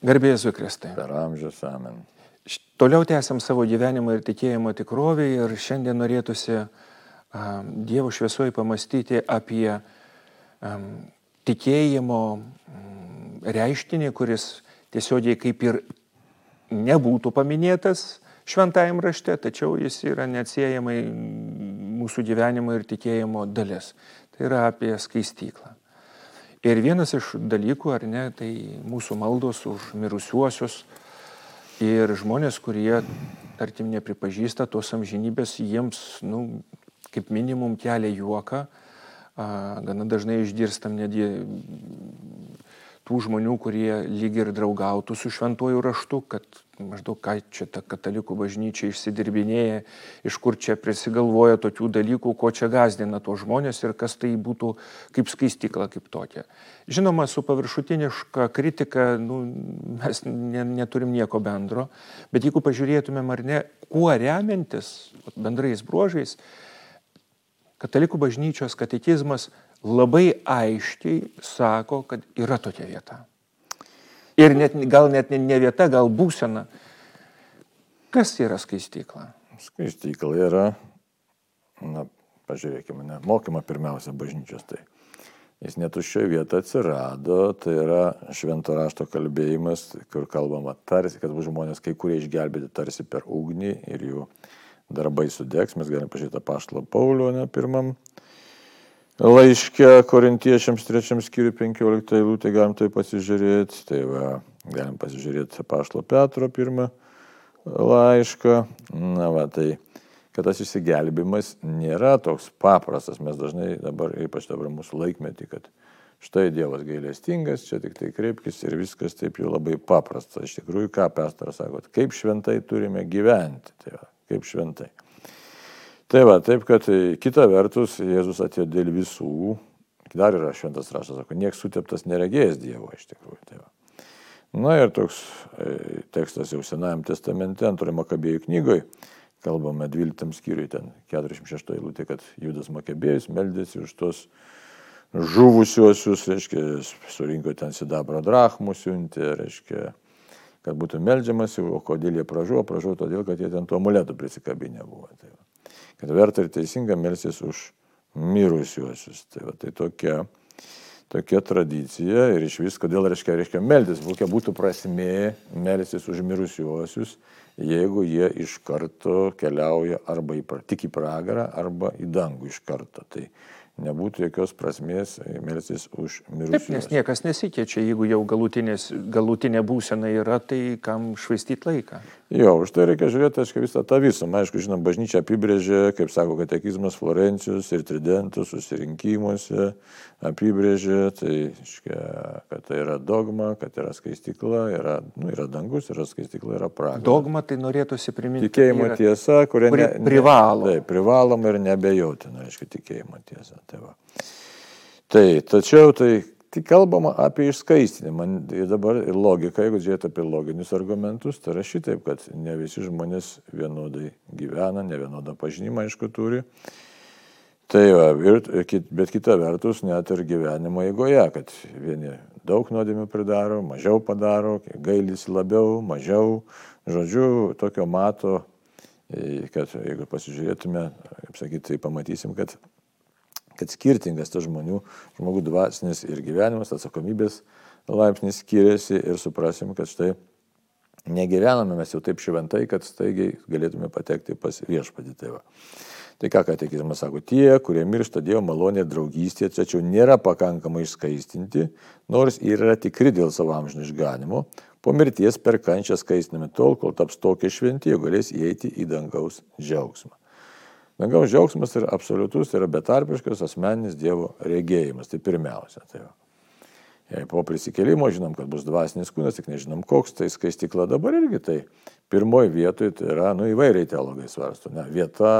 Garbėjai Zukristai. Per amžius amen. Toliau tęsiam savo gyvenimą ir tikėjimo tikrovę ir šiandien norėtųsi Dievo šviesoje pamastyti apie tikėjimo um, reiškinį, kuris tiesiogiai kaip ir nebūtų paminėtas šventajam rašte, tačiau jis yra neatsiejamai mūsų gyvenimo ir tikėjimo dalis. Tai yra apie skaistyklą. Ir vienas iš dalykų, ar ne, tai mūsų maldos už mirusiuosius. Ir žmonės, kurie, tarkim, nepripažįsta tos amžinybės, jiems, nu, kaip minimum kelia juoką, gana dažnai išgirstam netgi tų žmonių, kurie lyg ir draugautų su šventuoju raštu, kad maždaug ką čia ta katalikų bažnyčia išsidirbinėja, iš kur čia prisigalvoja tokių dalykų, ko čia gazdina tos žmonės ir kas tai būtų kaip skaistikla kaip tokia. Žinoma, su paviršutiniška kritika nu, mes ne, neturim nieko bendro, bet jeigu pažiūrėtumėm ar ne, kuo remiantis bendrais bruožais, katalikų bažnyčios katekizmas labai aiškiai sako, kad yra tokia vieta. Ir net, gal net ne vieta, gal būsena. Kas yra skaistykla? Skaistykla yra, na, pažiūrėkime, ne, mokyma pirmiausia bažnyčios tai. Jis netuščioje vietoje atsirado, tai yra švento rašto kalbėjimas, kur kalbama tarsi, kad žmonės kai kurie išgelbėti tarsi per ugnį ir jų darbai sudegs. Mes galime pažiūrėti paštalo Paulio, ne pirmam laiške korintiečiams trečiam skyriui 15 eilutė galim tai pasižiūrėti. Tai va, galim pasižiūrėti Pašlo Petro pirmą laišką. Na va, tai kad tas išsigelbimas nėra toks paprastas. Mes dažnai dabar, ypač dabar mūsų laikmetį, kad štai Dievas gailestingas, čia tik tai kreipkis ir viskas taip jau labai paprasta. Iš tikrųjų, ką Pestaras sako, kaip šventai turime gyventi. Tai va, kaip šventai. Tai va, taip, kad e, kita vertus Jėzus atėjo dėl visų, dar yra šventas raštas, sako, nieks suteptas neregėjęs Dievo iš tikrųjų. Tai va. Na ir toks e, tekstas jau Senajam testamente, antrojo Makabėjų knygoje, kalbame 12 skyriui, ten 46 eilutė, kad Judas Makabėjus meldėsi už tos žuvusiuosius, reiškia, surinko ten sidabro drachmų siuntė, reiškia, kad būtų melžiamasi, o kodėl jie pražuvo, pražuvo todėl, kad jie ten tuo amuletu prisikabinę buvo. Tai va kad verta ir teisinga melsis už mirusiuosius. Tai, va, tai tokia, tokia tradicija ir iš vis, kodėl reiškia, reiškia meltis, kokia būtų prasmė melsis už mirusiuosius, jeigu jie iš karto keliauja arba į, tik į pragarą, arba į dangų iš karto. Tai nebūtų jokios prasmės melstis už mirusius. Taip, nes niekas nesikeičia, jeigu jau galutinė būsena yra, tai kam švaistyti laiką. Jo, už tai reikia žiūrėti, aišku, visą tą visumą. Aišku, žinom, bažnyčia apibrėžė, kaip sako katekizmas Florencijos ir Tridentų susirinkimuose, apibrėžė, tai, aiškia, kad tai yra dogma, kad yra skaistikla, yra, nu, yra dangus, yra skaistikla, yra pragaras. Dogma tai norėtųsi priminti. Tikėjimo yra, tiesa, kuria kuri ne, privalo. Tai privaloma ir nebejotina, aišku, tikėjimo tiesa. Tai, va. tai tačiau tai Tik kalbama apie išskaistinimą. Ir dabar ir logika, jeigu žiūrėtų apie loginius argumentus, tai yra šitaip, kad ne visi žmonės vienodai gyvena, ne vienodą pažinimą, aišku, turi. Tai va, ir, bet kita vertus, net ir gyvenimo eigoje, kad vieni daug nuodėmių pridaro, mažiau padaro, gailisi labiau, mažiau. Žodžiu, tokio mato, kad jeigu pasižiūrėtume, kaip sakyti, tai pamatysim, kad, kad skirtingas tas žmonių, žmogų dvasinis ir gyvenimas, atsakomybės laipsnis skiriasi ir suprasim, kad štai negyvename mes jau taip šventai, kad staigiai galėtume patekti pas viešpadį tėvą. Tai ką katekizmas sako, tie, kurie miršta Dievo malonė draugystė, tačiau nėra pakankamai išskaistinti, nors yra tikri dėl savo amžinio išganimo, po mirties per kančią skaistinami tol, kol taps tokie šventi, jie galės įeiti į dangaus džiaugsmą. Dangaus džiaugsmas yra absoliutus, tai yra betarpiškas asmeninis Dievo regėjimas. Tai pirmiausia. Tai va. Jei po prisikėlimo žinom, kad bus dvasinis kūnas, tik nežinom koks, tai skaistikla dabar irgi tai pirmoji vietoje tai yra, nu įvairiai teologai svarsto, ne, vieta,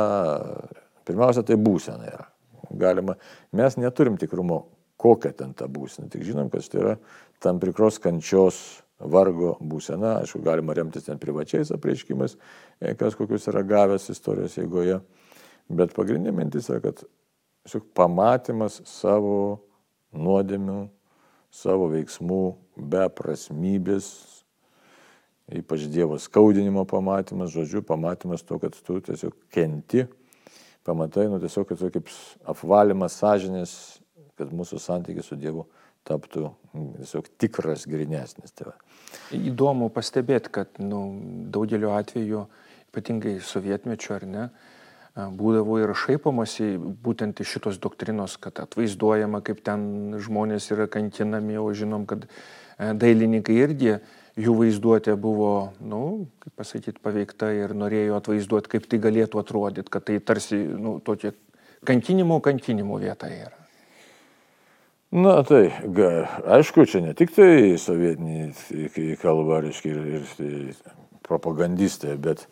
pirmiausia, tai būsena yra. Galima, mes neturim tikrumo, kokia ten ta būsena, tik žinom, kad tai yra tam tikros kančios vargo būsena, aišku, galima remtis ten privačiais apreiškimais, e, kas kokius yra gavęs istorijos eigoje, bet pagrindinė mintis yra, kad pamatymas savo nuodėmių, savo veiksmų beprasmybės, ypač Dievo skaudinimo pamatymas, žodžiu, pamatymas to, kad tu tiesiog kenti, pamatai, nu tiesiog, kad tai kaip apvalymas sąžinės, kad mūsų santykis su Dievu taptų tiesiog tikras, grinesnis. Tai va. Įdomu pastebėti, kad nu, daugeliu atveju, ypatingai sovietmečiu ar ne, būdavo ir šaipomasi būtent iš šitos doktrinos, kad atvaizduojama, kaip ten žmonės yra kankinami, o žinom, kad dailininkai irgi jų vaizduotė buvo, na, nu, kaip pasakyti, paveikta ir norėjo atvaizduoti, kaip tai galėtų atrodyti, kad tai tarsi, na, nu, tokia kankinimo, kankinimo vieta yra. Na tai, ga, aišku, čia ne tik tai sovietiniai kalba, reiškia, ir, ir propagandistai, bet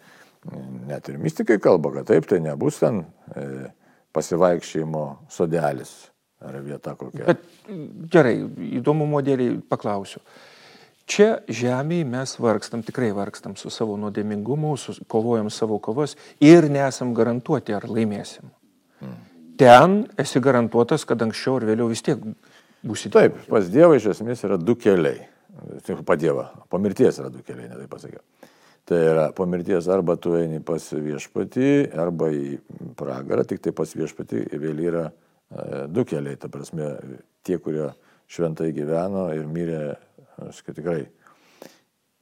net ir mystikai kalba, kad taip, tai nebus ten e, pasivaikščiojimo sodelis ar vieta kokia. Bet gerai, įdomumo dėliai paklausiu. Čia žemėje mes vargstam, tikrai vargstam su savo nuodėmingumu, su, kovojam savo kovos ir nesam garantuoti, ar laimėsim. Hmm. Ten esi garantuotas, kad anksčiau ar vėliau vis tiek būsi. Taip, pas Dievą iš esmės yra du keliai. Pa Dievą, po mirties yra du keliai, netai pasakiau. Tai yra po mirties arba tu eini pas viešpatį, arba į pragarą, tik tai pas viešpatį vėl yra e, du keliai. Ta prasme, tie, kurie šventai gyveno ir mirė kad tikrai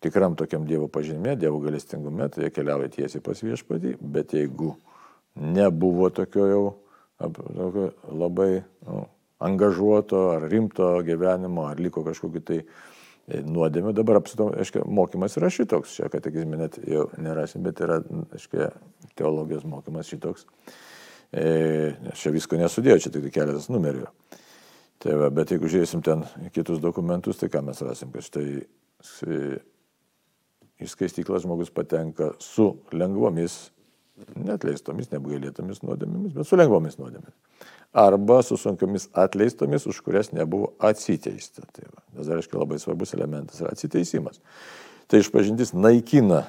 tikram tokiam Dievo pažinime, Dievo galestingume, tai jie keliauja tiesiai pas viešpatį, bet jeigu nebuvo tokio jau tokio labai nu, angažuoto ar rimto gyvenimo, ar liko kažkokiu tai e, nuodėmė, dabar apsitom, aiškiai, mokymas yra šitoks, čia katekizme net jau nerasim, bet yra, aiškiai, teologijos mokymas šitoks. E, čia visko nesudėjau, čia tik keletas numerių. Tai va, bet jeigu žiūrėsim ten kitus dokumentus, tai ką mes rasim, kad štai į skaistyklą žmogus patenka su lengvomis, netleistomis, neapgailėtomis nuodėmėmis, bet su lengvomis nuodėmėmis. Arba su sunkiomis atleistomis, už kurias nebuvo atsiteista. Tai va, tas reiškia labai svarbus elementas yra atsiteisimas. Tai išpažintis naikina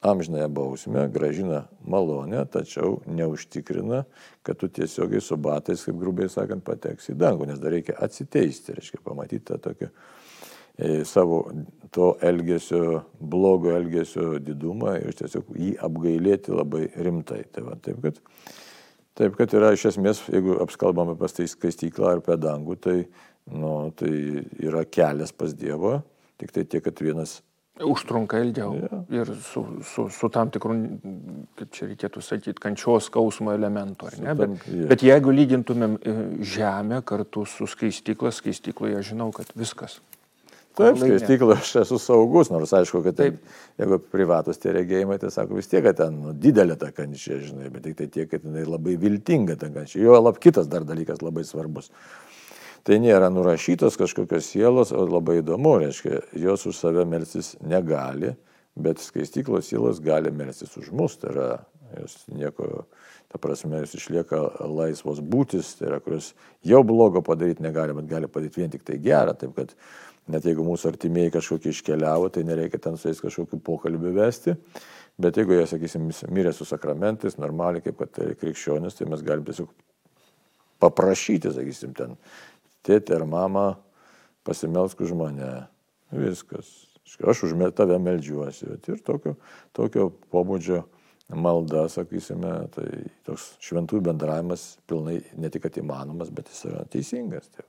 amžinąją bausmę, gražina malonę, tačiau neužtikrina, kad tu tiesiogiai su batais, kaip grubiai sakant, pateks į dangų, nes dar reikia atsiteisti, reiškia pamatyti tą tokį e, savo to elgesio, blogo elgesio didumą ir tiesiog jį apgailėti labai rimtai. Tai va, taip, kad, taip, kad yra iš esmės, jeigu apskalbame pas tai skaistyklą ar apie dangų, tai, nu, tai yra kelias pas Dievą, tik tai tiek, kad vienas Užtrunka ilgiau ja. ir su, su, su tam tikru, kaip čia reikėtų sakyti, kančios skausmo elementu, ar ne? Bet, ja. bet jeigu lygintumėm e, žemę kartu su skaistykla, skaistykloje žinau, kad viskas. Taip, skaistykla aš esu saugus, nors aišku, kad taip, jeigu privatus tie regėjimai, tai sako vis tiek, kad ten nu, didelė ta kančia, žinai, bet tik tai tiek, kad jinai labai viltinga ta kančia. Jo lab kitas dar dalykas labai svarbus. Tai nėra nurašytos kažkokios sielos, o labai įdomu, reiškia, jos už save melsis negali, bet skaistyklos sielos gali melsis už mus, tai yra, jos nieko, ta prasme, jos išlieka laisvos būtis, tai yra, kurios jau blogo padaryti negali, bet gali padaryti vien tik tai gerą, taip kad net jeigu mūsų artimieji kažkokie iškeliavo, tai nereikia ten su jais kažkokiu pokalbiu vesti. Bet jeigu jie, sakysim, mirė su sakramentais, normaliai kaip kad tai krikščionis, tai mes galim tiesiog paprašyti, sakysim, ten tėtė ar mama pasimelsk už mane. Viskas. Aš už tave melžiuosi. Ir tokio, tokio pobūdžio malda, sakysime, tai toks šventų bendravimas pilnai ne tik įmanomas, bet jis yra teisingas. Tai,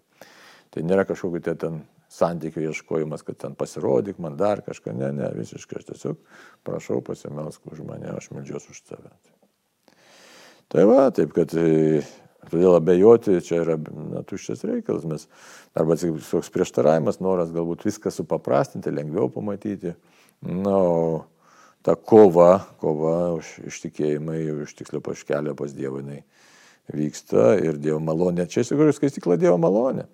tai nėra kažkokiu tai ten santykių ieškojimas, kad ten pasirodyk man dar kažką. Ne, ne, visiškai aš tiesiog prašau pasimelsk už mane, aš melžiuosi už tave. Tai va, taip kad Todėl abejoti čia yra na, tuščias reikalas. Mes, arba toks prieštaravimas, noras galbūt viską supaprastinti, lengviau pamatyti. Na, o ta kova, kova už ištikėjimą, už tiksliau paškelę pas Dievą jinai vyksta ir Dievo malonė. Čia iš tikrųjų skaistikla Dievo malonė.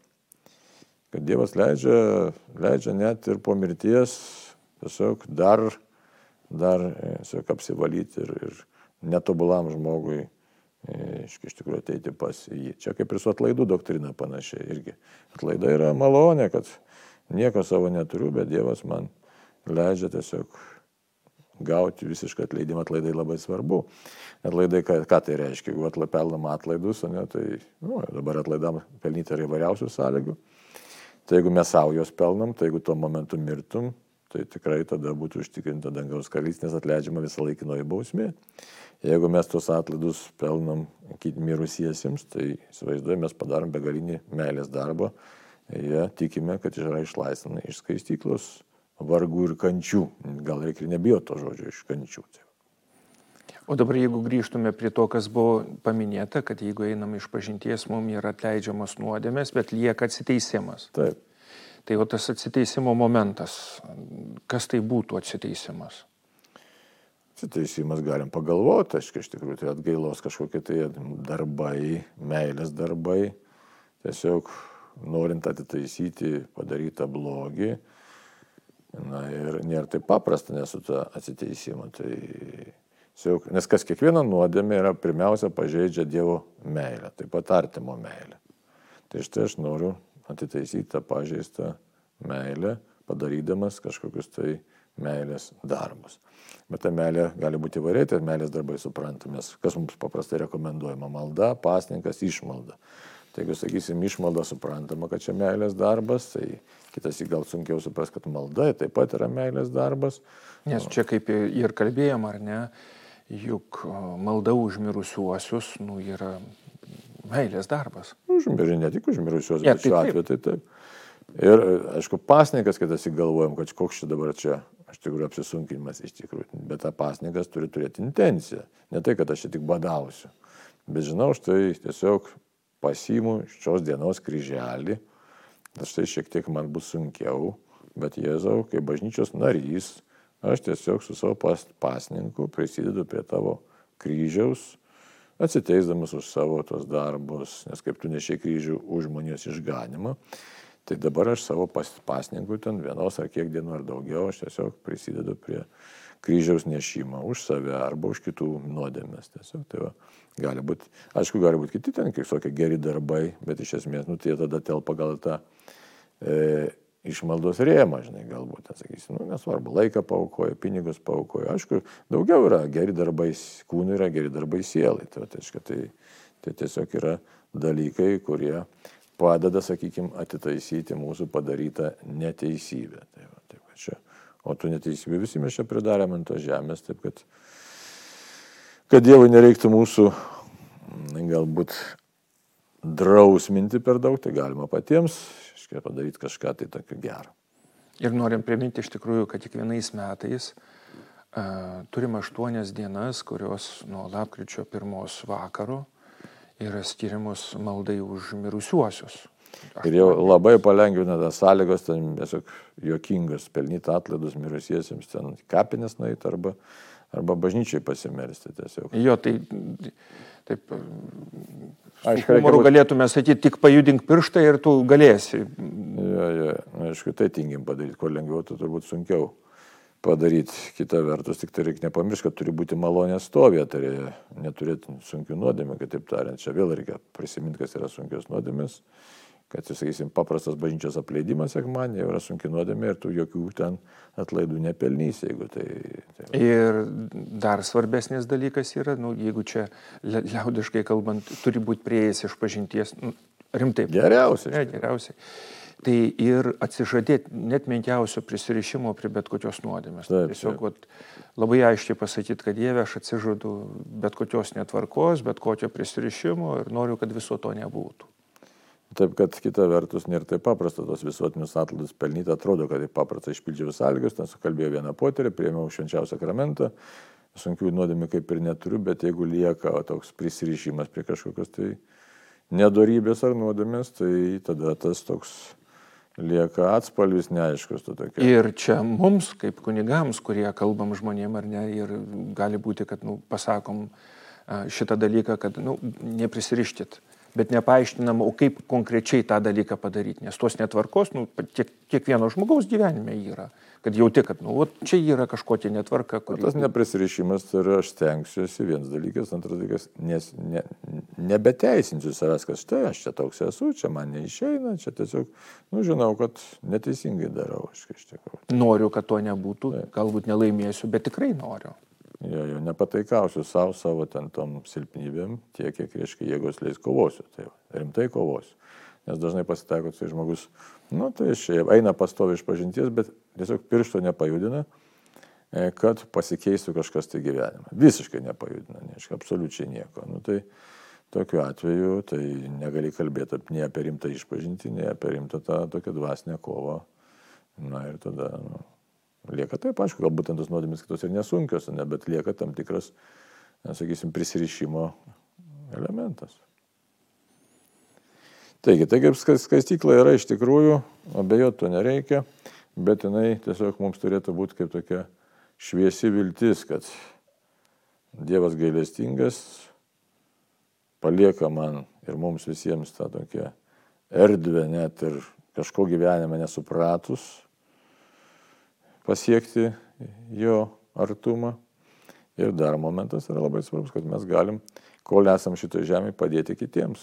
Kad Dievas leidžia, leidžia net ir po mirties tiesiog dar, dar tiesiog apsivalyti ir, ir netobulam žmogui iš tikrųjų ateiti pas jį. Čia kaip ir su atlaidų doktrina panašiai irgi. Atlaida yra malonė, kad nieko savo neturiu, bet Dievas man leidžia tiesiog gauti visišką atleidimą. Atlaidai labai svarbu. Atlaidai, ką, ką tai reiškia? Jeigu atlapelnam atlaidus, ne, tai nu, dabar atlaidam pelnyti yra įvairiausių sąlygų. Tai jeigu mes savo juos pelnam, tai jeigu tuo momentu mirtum, tai tikrai tada būtų užtikrinta dangaus karalystės atleidžiama visą laikinoji bausmė. Jeigu mes tos atlaidus pelnam mirusiesiems, tai įsivaizduoju, mes padarom begalinį meilės darbą. Jie tikime, kad yra išlaisvinami iš skaistyklos vargų ir kančių. Gal reikia nebijoti to žodžio iš kančių. Tai O dabar jeigu grįžtume prie to, kas buvo paminėta, kad jeigu einam iš pažinties, mums yra atleidžiamas nuodėmės, bet lieka atsiteisimas. Taip. Tai o tas atsiteisimo momentas, kas tai būtų atsiteisimas? Atsiteisimas galim pagalvoti, aišku, iš tikrųjų tai atgailos kažkokie tai darbai, meilės darbai, tiesiog norint atitaisyti padarytą blogį. Na ir nėra taip paprasta nesu tą atsiteisimą. Tai Nes kas kiekviena nuodėmė yra pirmiausia pažeidžia Dievo meilę, taip pat artimo meilę. Tai štai aš noriu atitaisyti tą pažeistą meilę, padarydamas kažkokius tai meilės darbus. Bet ta meilė gali būti įvairiai, tai meilės darbai suprantamės, kas mums paprastai rekomenduojama - malda, pasninkas, išmalda. Tai jeigu sakysim, išmalda suprantama, kad čia meilės darbas, tai kitas į gal sunkiau supras, kad malda taip pat yra meilės darbas. Nes čia kaip ir kalbėjom, ar ne, juk malda už mirusiuosius nu, yra meilės darbas. Užmirė ne tik už mirusiuosius, ja, bet šiuo atveju tai taip. Ir, aišku, pasnikas, kad įsigalvojom, kad koks čia dabar čia, aš tikrųjų apsisunkinimas iš tikrųjų, bet ta pasnikas turi turėti intenciją. Ne tai, kad aš čia tik badausiu. Bet žinau, štai tiesiog pasiimu šios dienos kryželį, štai šiek tiek man bus sunkiau, bet Jėzau, kaip bažnyčios narys, Aš tiesiog su savo pas, pasninku prisidedu prie tavo kryžiaus, atsiteisdamas už savo tos darbus, nes kaip tu nešiai kryžių už žmonijos išganimą, tai dabar aš savo pas, pasninku ten vienos ar kiek dienų ar daugiau, aš tiesiog prisidedu prie kryžiaus nešimo už save arba už kitų nuodėmės. Tiesiog tai va, gali būti, aišku, gali būti kiti ten, kaip tokie geri darbai, bet iš esmės, nu, tai tada telpa gal tą e, išmaldos rėmą, žinai, galbūt, sakysim, nu, nesvarbu, laiką paukoja, pinigus paukoja. Aišku, daugiau yra geri darbai kūnui, yra geri darbai sielai. Tai, tai, tai, tai tiesiog yra dalykai, kurie padeda, sakykime, atitaisyti mūsų padarytą neteisybę. Tai, va, taip, čia, o tų neteisybę visi mes čia pridarėme ant tos žemės, taip kad, kad Dievui nereiktų mūsų galbūt drausminti per daug, tai galima patiems reiškia padaryti kažką tai tokio gero. Ir norim priminti iš tikrųjų, kad kiekvienais metais uh, turim aštuonias dienas, kurios nuo lapkričio pirmos vakaro yra skiriamos maldai už mirusiuosius. Ir jau labai palengvina tas sąlygos, ten tiesiog juokingas, pelnyti atlaidus mirusiesiems, ten kapinės nueiti arba, arba bažnyčiai pasimelsti tiesiog. Jo, tai taip Aišku, humoru galėtume sakyti, tik pajudink pirštą ir tu galėsi. Ja, ja, aišku, tai tingim padaryti, kuo lengviau, tai turbūt sunkiau padaryti. Kita vertus, tik tai reikia nepamiršti, kad turi būti malonė stovė, tai neturėti sunkių nuodėmė, kitaip tariant, čia vėl reikia prisiminti, kas yra sunkios nuodėmės kad, sakysim, paprastas bažnyčios apleidimas sekmanį yra sunki nuodėmė ir tu jokių ten atlaidų nepelnysi, jeigu tai, tai... Ir dar svarbesnis dalykas yra, nu, jeigu čia liaudiškai kalbant, turi būti prieėjęs iš pažinties, nu, rimtai. Geriausiai. Ne, geriausiai. Tai ir atsižadėti net menkiausio prisirišimo prie bet kokios nuodėmės. Taip, Tiesiog taip. Vat, labai aiškiai pasakyti, kad Dieve, aš atsižadu bet kokios netvarkos, bet kokio prisirišimo ir noriu, kad viso to nebūtų. Taip kad kita vertus nėra taip paprasta tos visuotinius atlaidus pelnyti, atrodo, kad taip paprasta išpildžiau sąlygas, ten sukalbėjau vieną poterį, priėmiau švenčiausią sakramentą, sunkių nuodėmė kaip ir neturiu, bet jeigu lieka toks prisirišimas prie kažkokios tai nedorybės ar nuodėmės, tai tada tas toks lieka atspalvis neaiškus. Ir čia mums, kaip kunigams, kurie kalbam žmonėm ar ne, ir gali būti, kad nu, pasakom šitą dalyką, kad nu, neprisirištit bet nepaaiškinama, o kaip konkrečiai tą dalyką padaryti, nes tos netvarkos, nu, tiek, kiekvieno žmogaus gyvenime yra, kad jauti, kad, nu, ot, čia yra kažkokia netvarka. Kuri... Tas neprisirišimas, yra aš stengsiuosi, vienas dalykas, antras dalykas, nes ne, nebeteisinsiu savęs, kad štai aš čia toks esu, čia man neišeina, čia tiesiog, nu, žinau, kad neteisingai darau aš iš tikrųjų. Noriu, kad to nebūtų, galbūt nelaimėsiu, bet tikrai noriu. Jo, jo, nepataikausiu savo, savo ten tom silpnybėm, tiek, kiek, reiškia, jėgos leis kovosiu. Tai rimtai kovosiu. Nes dažnai pasitaiko, tai žmogus, nu tai šiaip eina pastovi iš pažinties, bet tiesiog piršto nepajudina, e, kad pasikeistų kažkas tai gyvenime. Visiškai nepajudina, neaišku, absoliučiai nieko. Nu, tai tokiu atveju tai negali kalbėti nei apie rimtą išpažinti, nei apie rimtą tą tokią dvasinę kovą. Na ir tada nu, lieka taip, aišku, galbūt tos nuodėmės kitos ir nesunkios, ne, bet lieka tam tikras, sakysim, prisirišimo elementas. Taigi, tai kaip skaistykla yra iš tikrųjų, abejoti to nereikia, bet jinai tiesiog mums turėtų būti kaip tokia šviesi viltis, kad Dievas gailestingas palieka man ir mums visiems tą tokią erdvę net ir kažko gyvenime nesupratus pasiekti jo artumą. Ir dar momentas yra labai svarbus, kad mes galim, kol esam šitoje žemėje, padėti kitiems.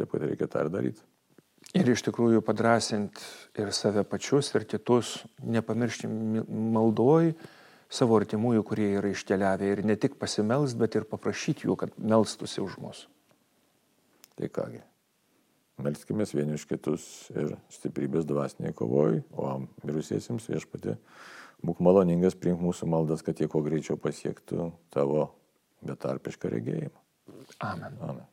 Taip pat reikia tą ir daryti. Ir iš tikrųjų padrasinti ir save pačius, ir kitus, nepamiršti maldoj savo artimųjų, kurie yra iškeliavę ir ne tik pasimelst, bet ir paprašyti jų, kad melstųsi už mus. Tai kągi, melskime vieni iš kitus ir stiprybės dvasiniai kovoj, o mirusiesiems viešpatė būk maloningas priimk mūsų maldas, kad jie kuo greičiau pasiektų tavo betarpišką regėjimą. Amen. Amen.